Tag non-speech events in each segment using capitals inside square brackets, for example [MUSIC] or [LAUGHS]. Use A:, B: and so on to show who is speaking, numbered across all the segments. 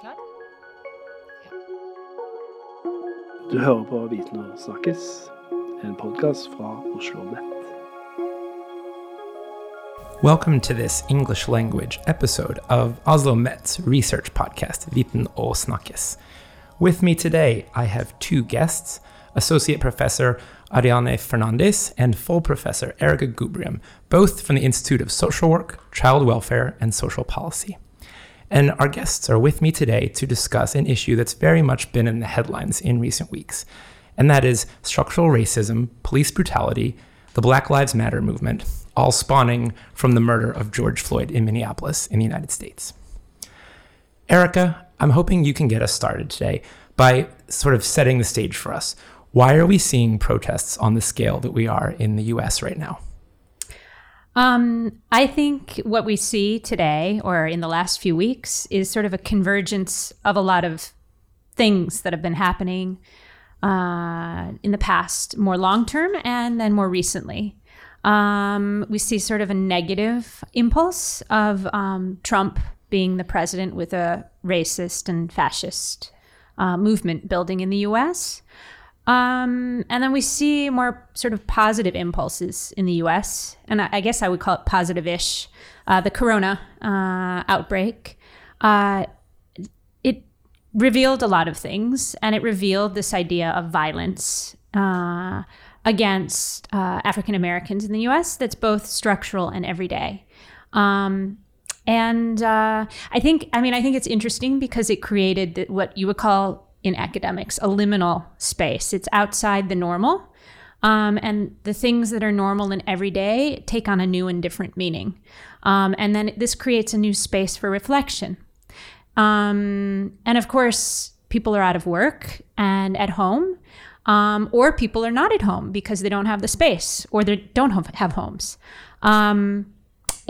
A: Klar?
B: Du hører på Viten og snakkes, en podkast fra Oslo Met.
C: Welcome to this English language episode of Oslo Met's research podcast, Viten og Snakkes. With me today, I have two guests Associate Professor Ariana Fernandes and Full Professor Erika Gubrium, both from the Institute of Social Work, Child Welfare, and Social Policy. And our guests are with me today to discuss an issue that's very much been in the headlines in recent weeks, and that is structural racism, police brutality, the Black Lives Matter movement, all spawning from the murder of George Floyd in Minneapolis in the United States. Erika, I'm hoping you can get us started today by sort of setting the stage for us. Why are we seeing protests on the scale that we are in the US right now?
A: Um, I think what we see today or in the last few weeks is sort of a convergence of a lot of things that have been happening uh, in the past, more long term, and then more recently. Um, we see sort of a negative impulse of um, Trump being the president with a racist and fascist uh, movement building in the US. Um, and then we see more sort of positive impulses in the US. And I, I guess I would call it positive ish. Uh, the corona uh, outbreak. Uh, it revealed a lot of things, and it revealed this idea of violence uh, against uh, African Americans in the US that's both structural and everyday. Um, and uh, I think, I mean, I think it's interesting because it created what you would call in academics, a liminal space. It's outside the normal. Um, and the things that are normal and everyday take on a new and different meaning. Um, and then this creates a new space for reflection. Um, and of course, people are out of work and at home, um, or people are not at home because they don't have the space or they don't have homes. Um,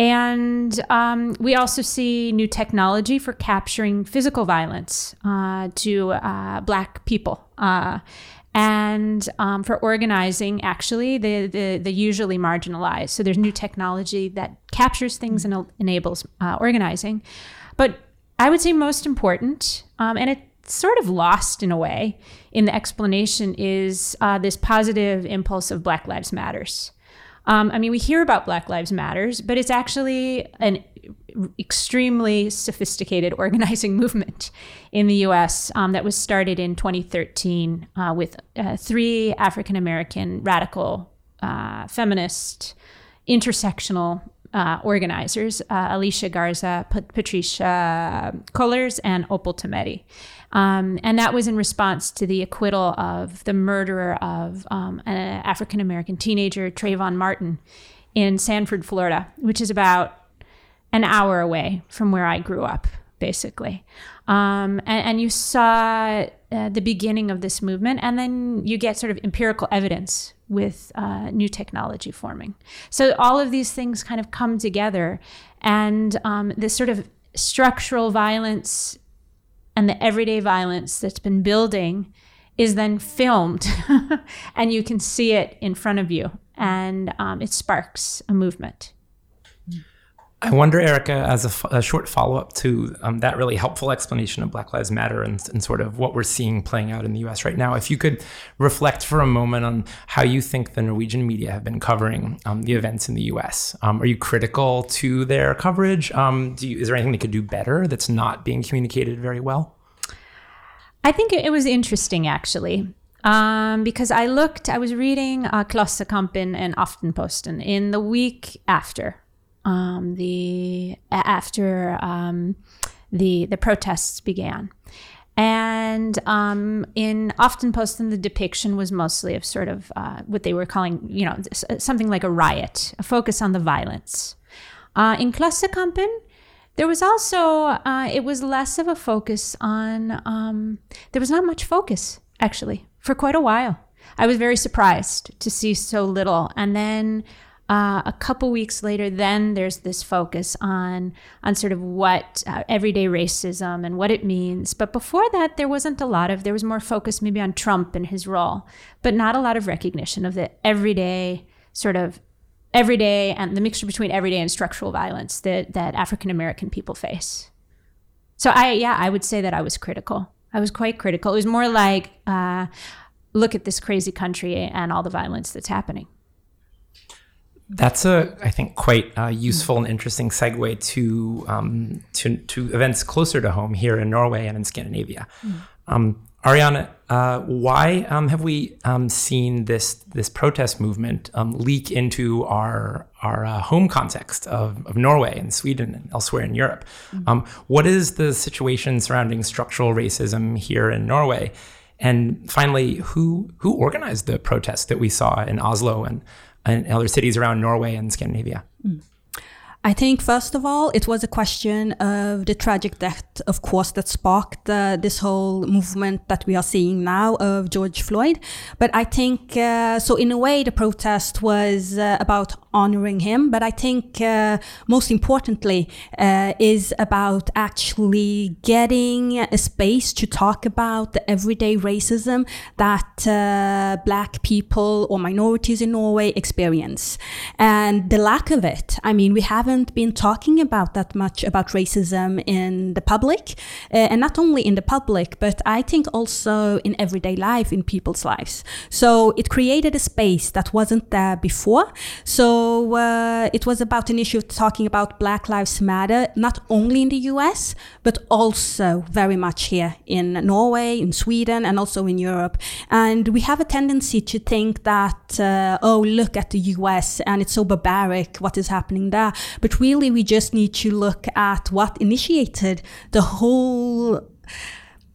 A: and um, we also see new technology for capturing physical violence uh, to uh, Black people. Uh, and um, for organizing, actually, the, the, the, usually marginalized. So there's new technology that captures things and enables uh, organizing. But I would say most important, um, and it's sort of lost in a way in the explanation, is uh, this positive impulse of Black Lives Matters. Um, I mean, we hear about Black Lives Matters, but it's actually an extremely sophisticated [LAUGHS] organizing movement in the US um, that was started in 2013 uh, with uh, three African American radical uh, feminist intersectional uh, organizers uh, Alicia Garza, P- Patrisse Cullors, and Opal Tometi. Um, and that was in response to the acquittal of the murderer of um, an African American teenager, Trayvon Martin, in Sanford, Florida, which is about an hour away from where I grew up, basically. Um, and, and, you saw uh, the beginning of this movement, and then you get sort of empirical evidence with uh, new technology forming. So all of these things kind of come together, and um, this sort of structural violence and the everyday violence that's been building is then filmed [LAUGHS] and you can see it in front of you. And um, it sparks a movement
C: I wonder, Erika, as a, short follow up to um, that really helpful explanation of Black Lives Matter and, and, sort of what we're seeing playing out in the US right now, if you could reflect for a moment on how you think the Norwegian media have been covering um, the events in the US. Um, are you critical to their coverage? Um, you, is there anything they could do better that's not being communicated very well?
A: I think it was interesting, actually. Um, because I looked, I was reading uh, and Aftenposten in the week after um, the after um, the the protests began. And um, in Aftenposten, the depiction was mostly of sort of uh, what they were calling, you know, something like a riot, a focus on the violence. Uh, in Klassekampen, there was also, uh, it was less of a focus on, um, there was not much focus, actually, for quite a while. I was very surprised to see so little. And then uh, a couple weeks later, then there's this focus on on sort of what uh, everyday racism and what it means. But before that, there wasn't a lot of. There was more focus maybe on Trump and his role, but not a lot of recognition of the everyday sort of everyday and the mixture between everyday and structural violence that that African American people face. So I, yeah, I would say that I was critical. I was quite critical. It was more like, uh, look at this crazy country and all the violence that's happening.
C: That's a, I think, quite uh, useful and interesting segue to, um, to to events closer to home here in Norway and in Scandinavia. Mm. Um, Ariana, uh, why um, have we um, seen this this protest movement um, leak into our our uh, home context of, of Norway and Sweden and elsewhere in Europe? Mm-hmm. what is the situation surrounding structural racism here in Norway? And finally, who who organized the protest that we saw in Oslo and, and other cities around Norway and Scandinavia? Mm.
D: I think, first of all, it was a question of the tragic death, of course, that sparked uh, this whole movement that we are seeing now of George Floyd. But I think, uh, so in a way, the protest was uh, about honoring him. But I think, uh, most importantly, uh, is about actually getting a space to talk about the everyday racism that uh, Black people or minorities in Norway experience. And the lack of it, I mean, we have haven't been talking about that much about racism in the public, uh, and not only in the public, but I think also in everyday life, in people's lives. So it created a space that wasn't there before. So uh, it was about an issue of talking about Black Lives Matter, not only in the US, but also very much here in Norway, in Sweden, and also in Europe. And we have a tendency to think that, uh, oh, look at the US and it's so barbaric what is happening there. But really, we just need to look at what initiated the whole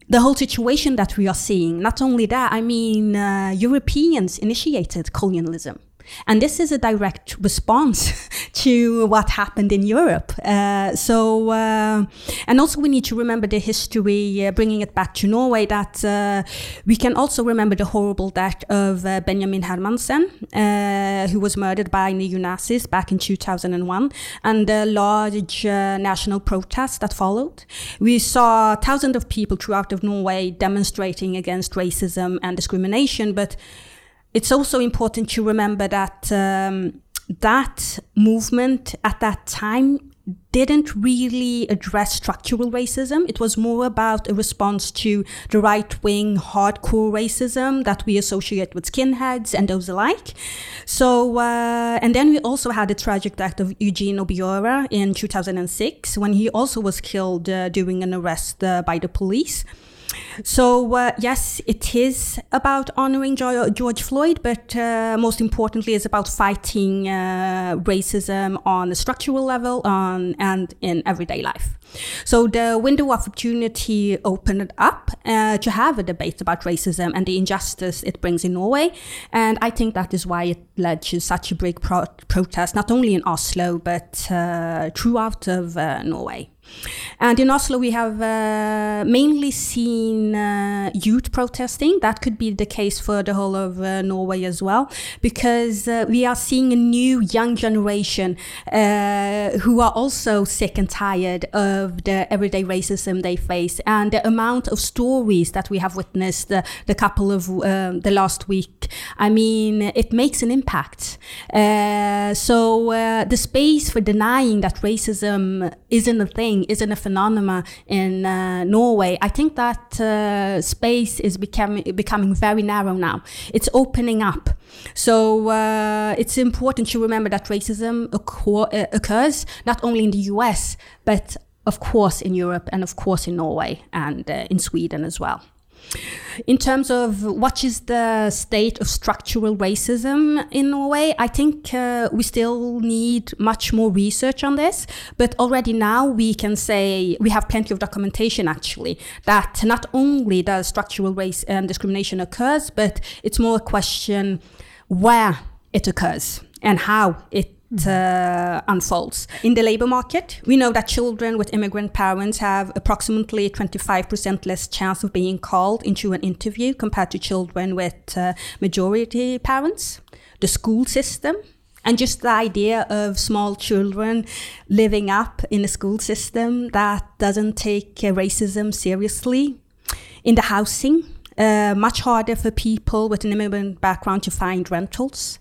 D: the whole situation that we are seeing. Not only that, I mean, uh, Europeans initiated colonialism. And this is a direct response [LAUGHS] to what happened in Europe. Uh, so, uh, and also we need to remember the history, uh, bringing it back to Norway, that uh, we can also remember the horrible death of uh, Benjamin Hermansen, uh, who was murdered by neo Nazis back in 2001, and the large national protest that followed. We saw thousands of people throughout of Norway demonstrating against racism and discrimination, but it's also important to remember that um, that movement at that time didn't really address structural racism. It was more about a response to the right wing hardcore racism that we associate with skinheads and those alike. So, uh, and then we also had the tragic death of Eugene Obiora in 2006 when he also was killed uh, during an arrest uh, by the police. So, uh, yes, it is about honoring George Floyd, but uh, most importantly, it's about fighting uh, racism on a structural level on, and in everyday life. So, the window of opportunity opened up uh, to have a debate about racism and the injustice it brings in Norway. And I think that is why it led to such a big pro- protest, not only in Oslo, but uh, throughout of uh, Norway. And in Oslo, we have mainly seen uh, youth protesting. That could be the case for the whole of uh, Norway as well, because uh, we are seeing a new young generation uh, who are also sick and tired of the everyday racism they face. And the amount of stories that we have witnessed uh, the couple of the last week, I mean, it makes an impact. so the space for denying that racism isn't a thing isn't a phenomenon in uh, Norway. I think that uh, space is becoming becoming very narrow now. It's opening up. So uh, it's important to remember that racism occur, uh, occurs not only in the US, but of course in Europe and of course in Norway and uh, in Sweden as well. In terms of what is the state of structural racism in Norway, I think uh, we still need much more research on this. But already now we can say we have plenty of documentation actually that not only does structural race and discrimination occurs, but it's more a question where it occurs and how it uh, unfolds. In the labor market, we know that children with immigrant parents have approximately 25% less chance of being called into an interview compared to children with uh, majority parents. The school system, and just the idea of small children living up in a school system that doesn't take uh, racism seriously. In the housing, uh, much harder for people with an immigrant background to find rentals.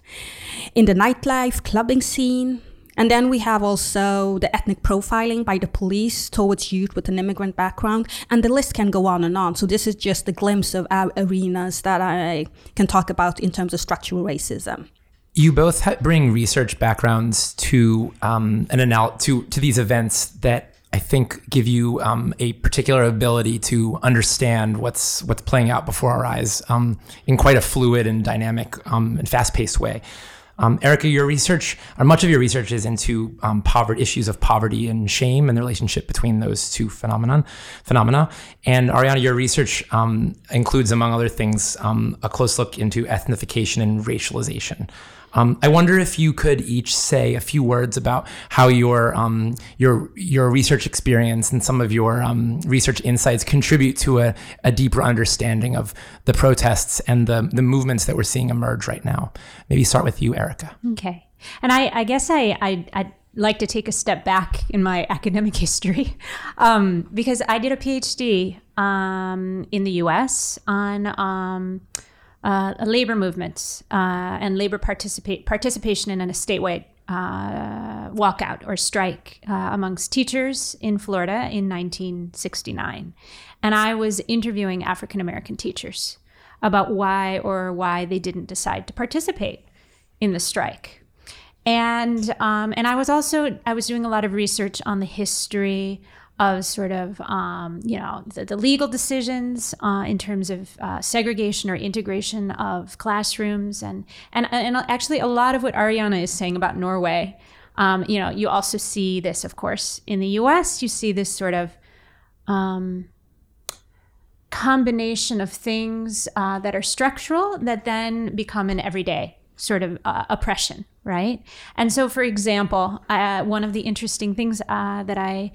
D: In the nightlife, clubbing scene, And then we have also the ethnic profiling by the police towards youth with an immigrant background. And the list can go on and on. So this is just a glimpse of our arenas that I can talk about in terms of structural racism.
C: You both bring research backgrounds to um, an anal- to to these events that I think give you um, a particular ability to understand what's what's playing out before our eyes um, in quite a fluid and dynamic um, and fast paced way. Um, Erika, your research, or much of your research, is into um, poverty issues of poverty and shame and the relationship between those two phenomenon phenomena. And Ariana, your research includes, among other things, a close look into ethnification and racialization. Um, I wonder if you could each say a few words about how your um, your your research experience and some of your um, research insights contribute to a, a, deeper understanding of the protests and the the movements that we're seeing emerge right now. Maybe start with you, Erika.
A: Okay, and I, I guess I, I I'd like to take a step back in my [LAUGHS] academic history um, because I did a PhD um, in the U.S. on uh, labor movement uh, and labor participate participation in a statewide uh, walkout or strike uh, amongst teachers in Florida in 1969. And I was interviewing African American teachers about why or why they didn't decide to participate in the strike. And um, and I was also I was doing a lot of research on the history of sort of um, you know the, the, legal decisions uh, in terms of uh, segregation or integration of classrooms and and and actually a lot of what Ariana is saying about Norway. Um, you know, you also see this, of course, in the U.S. You see this sort of um, combination of things uh, that are structural that then become an everyday sort of uh, oppression, right? And so, for example, uh, one of the interesting things uh, that I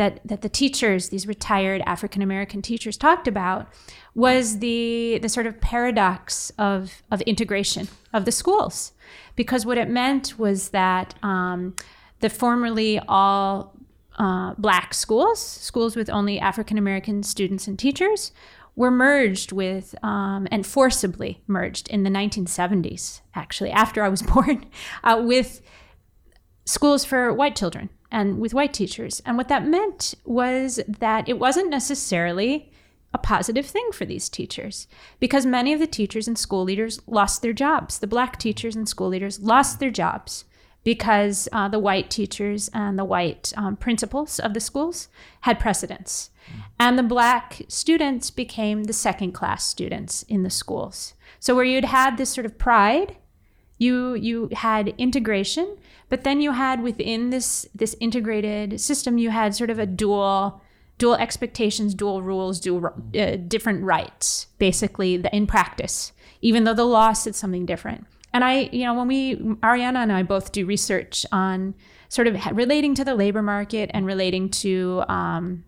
A: that that the teachers, these retired African American teachers, talked about was the the sort of paradox of of integration of the schools, because what it meant was that um, the formerly all uh, black schools, schools with only African American students and teachers, were merged with um, and forcibly merged in the 1970s, actually, after I was [LAUGHS] born, uh, with schools for white children and with white teachers. And what that meant was that it wasn't necessarily a positive thing for these teachers because many of the teachers and school leaders lost their jobs. The black teachers and school leaders lost their jobs because uh, the white teachers and the white um, principals of the schools had precedence. And the black students became the second class students in the schools. So, where you'd had this sort of pride, you, you had integration, but then you had within this this integrated system, you had sort of a dual dual expectations, dual rules, dual uh, different rights, basically the, in practice, even though the law said something different. And I, you know, when we Ariana and I both do research on sort of relating to the labor market and relating to um,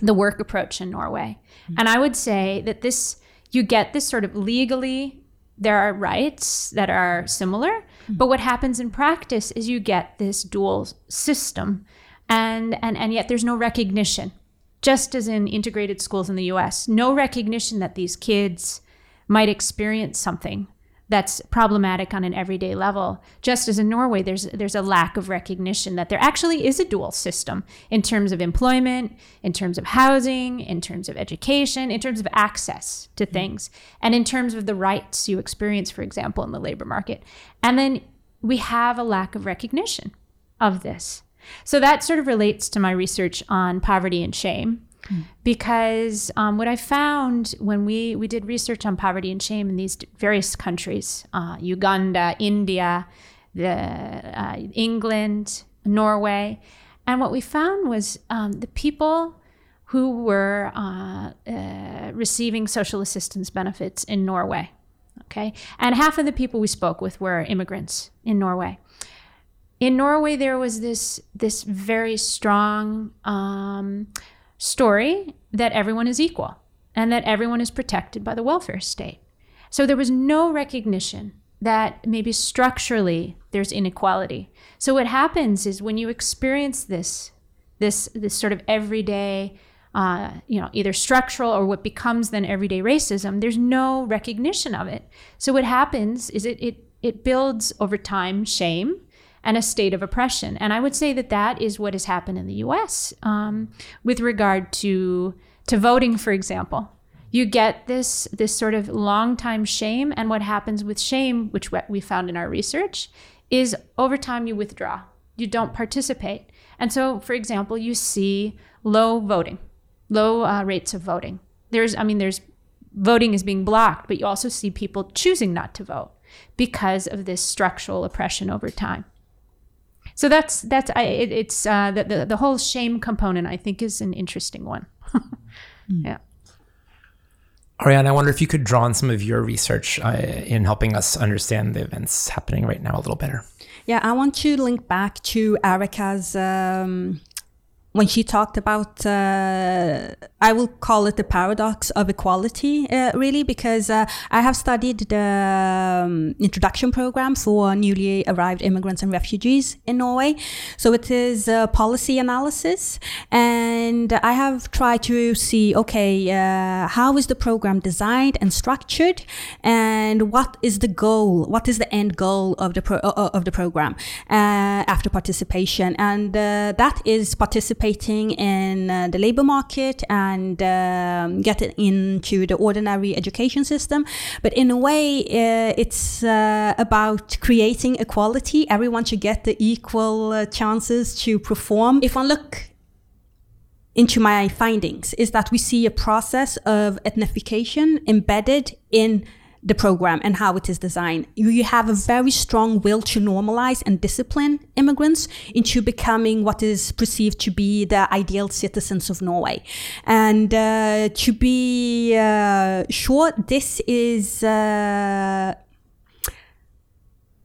A: the work approach in Norway, mm-hmm. and I would say that this you get this sort of legally there are rights that are similar, mm-hmm. but what happens in practice is you get this dual system, and and and yet there's no recognition, just as in integrated schools in the U.S., no recognition that these kids might experience something that's problematic on an everyday level. Just as in Norway, there's there's a lack of recognition that there actually is a dual system in terms of employment, in terms of housing, in terms of education, in terms of access to mm-hmm. things, and in terms of the rights you experience, for example, in the labor market. And then we have a lack of recognition of this. So that sort of relates to my research on poverty and shame because um, what I found when we, we did research on poverty and shame in these various countries uh, Uganda, India, the, uh, England, Norway and what we found was um, the people who were uh, uh, receiving social assistance benefits in Norway. Okay. And half of the people we spoke with were immigrants in Norway in Norway, there was this this very strong um, story that everyone is equal and that everyone is protected by the welfare state. So there was no recognition that maybe structurally there's inequality. So what happens is when you experience this, this, this sort of everyday, uh, you know, either structural or what becomes then everyday racism, there's no recognition of it. So what happens is it it it builds over time shame and a state of oppression. And I would say that that is what has happened in the U.S. Um, with regard to to voting, for example. You get this this sort of long time shame, and what happens with shame, which we found in our research, is over time you withdraw. You don't participate. And so, for example, you see low voting, low uh, rates of voting. There's, I mean, there's voting is being blocked, but you also see people choosing not to vote because of this structural oppression over time. So that's that's I, it, it's uh, the, the, the whole shame component. I think is an interesting one. [LAUGHS] mm. Yeah.
C: Ariana, I wonder if you could draw on some of your research uh, in helping us understand the events happening right now a little better.
D: Yeah, I want to link back to Erika's um, when she talked about, uh, I will call it the paradox of equality, uh, really, because uh, I have studied the um, introduction program for newly arrived immigrants and refugees in Norway. So it is policy analysis, and I have tried to see, okay, uh, how is the program designed and structured, and what is the goal? What is the end goal of the pro- uh, of the program uh, after participation? And that is participation participating in uh, the labor market and um, getting into the ordinary education system. But in a way, uh, it's uh, about creating equality. Everyone should get the equal uh, chances to perform. If one look into my findings is that we see a process of ethnification embedded in the program and how it is designed. You have a very strong will to normalize and discipline immigrants into becoming what is perceived to be the ideal citizens of Norway. And uh, to be uh, sure, this is uh,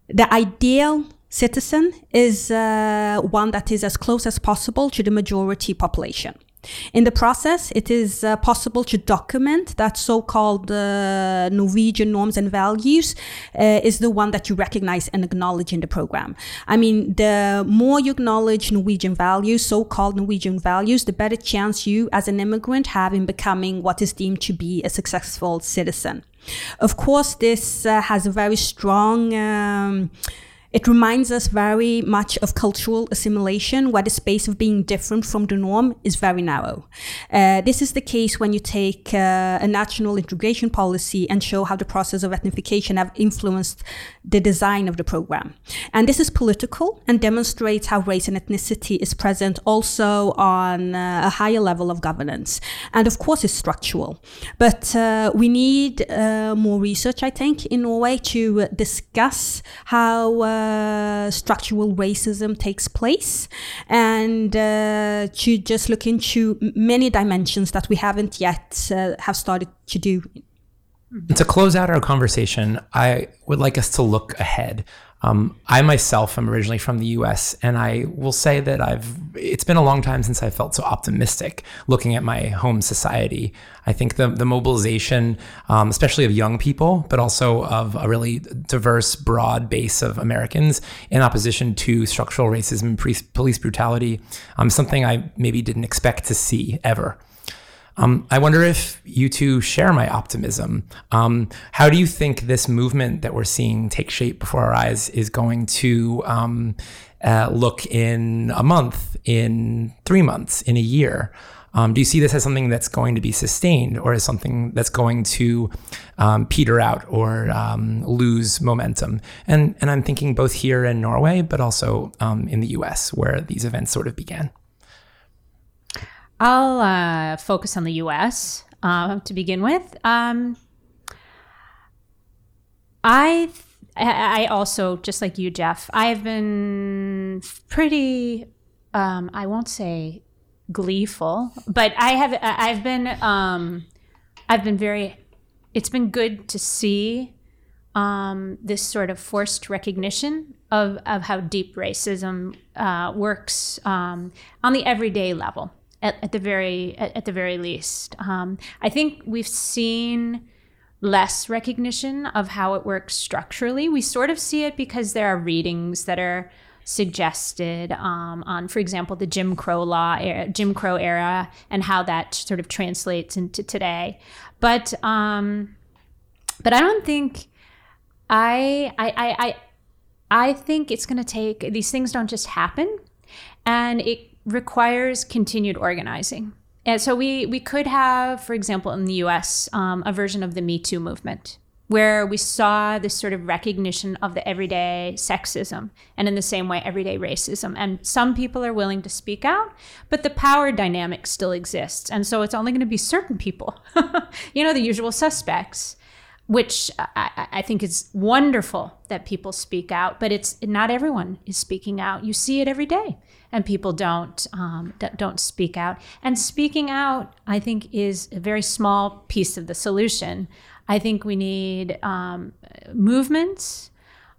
D: the ideal citizen is uh, one that is as close as possible to the majority population. In the process, it is uh, possible to document that so-called uh, Norwegian norms and values uh, is the one that you recognize and acknowledge in the program. I mean, the more you acknowledge Norwegian values, so-called Norwegian values, the better chance you as an immigrant have in becoming what is deemed to be a successful citizen. Of course, this uh, has a very strong um, it reminds us very much of cultural assimilation, where the space of being different from the norm is very narrow. Uh, this is the case when you take uh, a national integration policy and show how the process of ethnification have influenced the design of the program. And this is political and demonstrates how race and ethnicity is present also on uh, a higher level of governance. And of course, it's structural. But uh, we need uh, more research, I think, in Norway to discuss how uh, structural racism takes place and uh, to just look into many dimensions that we haven't yet uh, have started to do.
C: To close out our conversation, I would like us to look ahead. Um, I myself am originally from the U.S., and I will say that I've. It's been a long time since I felt so optimistic looking at my home society. I think the the mobilization, um, especially of young people, but also of a really diverse, broad base of Americans in opposition to structural racism and police brutality, um, something I maybe didn't expect to see ever. Um, I wonder if you two share my optimism. Um, how do you think this movement that we're seeing take shape before our eyes is going to um, uh, look in a month, in three months, in a year? Um, do you see this as something that's going to be sustained or as something that's going to um, peter out or um, lose momentum? And, and I'm thinking both here in Norway, but also in the US, where these events sort of began.
A: I'll uh, focus on the U.S. Uh, to begin with. Um, I I also just like you, Jeff. I have been pretty. Um, I won't say gleeful, but I have. I've been. Um, I've been very. It's been good to see um, this sort of forced recognition of of how deep racism uh, works um, on the everyday level at, at the very at, at, the very least. Um, I think we've seen less recognition of how it works structurally. We sort of see it because there are readings that are suggested um, on, for example, the Jim Crow law, era, Jim Crow era, and how that sort of translates into today. But um, but I don't think I I I. I I think it's going to take, these things don't just happen, and it requires continued organizing. And so we, we could have, for example, in the US, um, a version of the Me Too movement where we saw this sort of recognition of the everyday sexism and in the same way everyday racism and some people are willing to speak out but the power dynamic still exists and so it's only going to be certain people [LAUGHS] you know the usual suspects which I, I, think is wonderful that people speak out, but it's not everyone is speaking out. You see it every day, and people don't um, don't speak out. And speaking out, I think, is a very small piece of the solution. I think we need um, movements,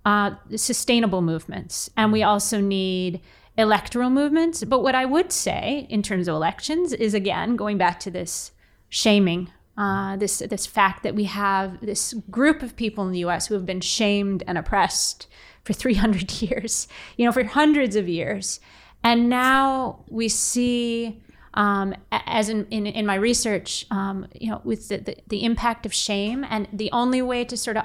A: uh, sustainable movements, and we also need electoral movements. But what I would say in terms of elections is again going back to this shaming uh, this this fact that we have this group of people in the U.S. who have been shamed and oppressed for 300 [LAUGHS] years, you know, for hundreds of years, and now we see, um, as in, in, in my research, um, you know, with the, the, the impact of shame, and the only way to sort of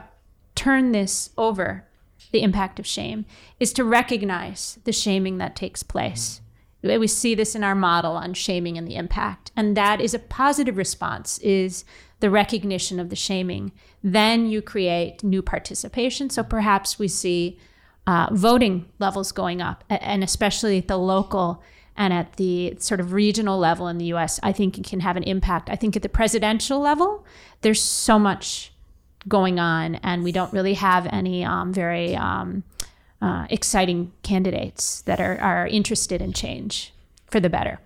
A: turn this over, the impact of shame, is to recognize the shaming that takes place. We see this in our model on shaming and the impact. And that is a positive response, is the recognition of the shaming. Then you create new participation. So perhaps we see uh, voting levels going up, and especially at the local and at the sort of regional level in the US, I think it can have an impact. I think at the presidential level, there's so much going on, and we don't really have any um, very um, uh, exciting candidates that are, are interested in change for the better.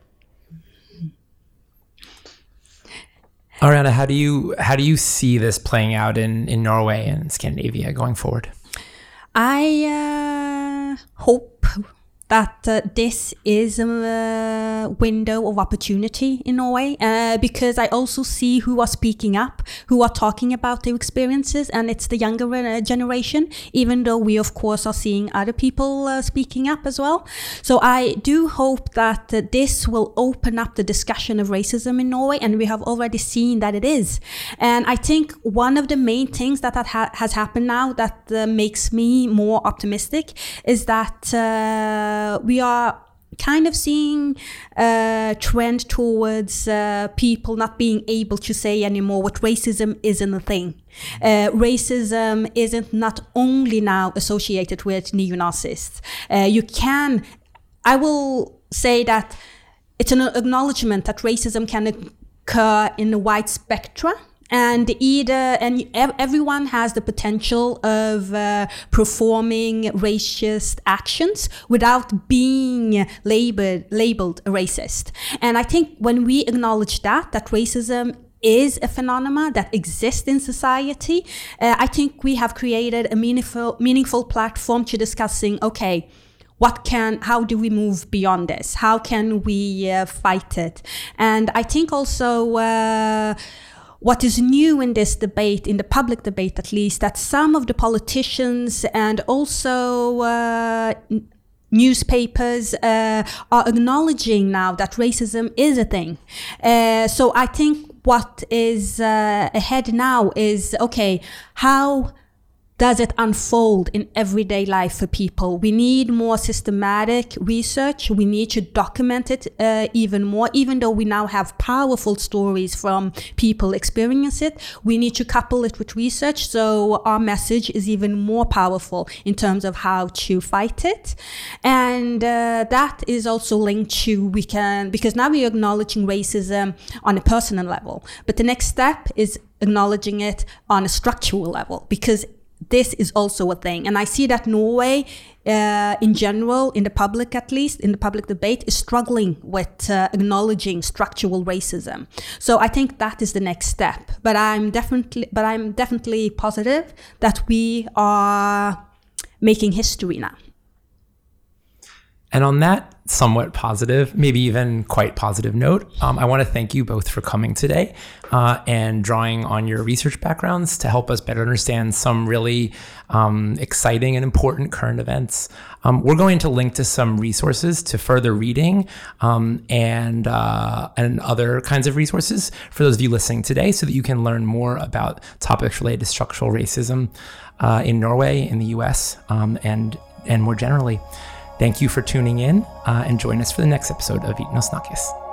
C: Ariana, how do you how do you see this playing out in, in Norway and Scandinavia going forward?
D: I uh, hope that uh, this is a window of opportunity in Norway uh, because I also see who are speaking up, who are talking about their experiences, and it's the younger uh, generation, even though we, of course, are seeing other people uh, speaking up as well. So I do hope that uh, this will open up the discussion of racism in Norway, and we have already seen that it is. And I think one of the main things that, that ha- has happened now that uh, makes me more optimistic is that uh, we are kind of seeing a trend towards uh, people not being able to say anymore what racism isn't a thing. Uh, racism isn't not only now associated with neo-Nazis. Uh, you can, I will say that it's an acknowledgement that racism can occur in a wide spectrum and either and everyone has the potential of uh, performing racist actions without being labeled labeled a racist. And i think when we acknowledge that that racism is a phenomenon that exists in society uh, i think we have created a meaningful meaningful platform to discussing okay what can how do we move beyond this? How can we uh, fight it? And i think also uh, what is new in this debate, in the public debate at least, that some of the politicians and also uh, newspapers uh, are acknowledging now that racism is a thing. Uh, so I think what is uh, ahead now is okay, how does it unfold in everyday life for people? We need more systematic research. We need to document it uh, even more, even though we now have powerful stories from people experience it. We need to couple it with research so our message is even more powerful in terms of how to fight it. And uh, that is also linked to we can, because now we're acknowledging racism on a personal level. But the next step is acknowledging it on a structural level because this is also a thing. And I see that Norway, uh, in general, in the public at least, in the public debate, is struggling with uh, acknowledging structural racism. So I think that is the next step. But I'm definitely, but I'm definitely positive that we are making history now.
C: And on that somewhat positive, maybe even quite positive note, um, I want to thank you both for coming today uh, and drawing on your research backgrounds to help us better understand some really um, exciting and important current events. Um, we're going to link to some resources to further reading um, and uh, and other kinds of resources for those of you listening today, so that you can learn more about topics related to structural racism uh, in Norway, in the U.S., um, and and more generally, thank you for tuning in uh, and join us for the next episode of Viten og Snakkes.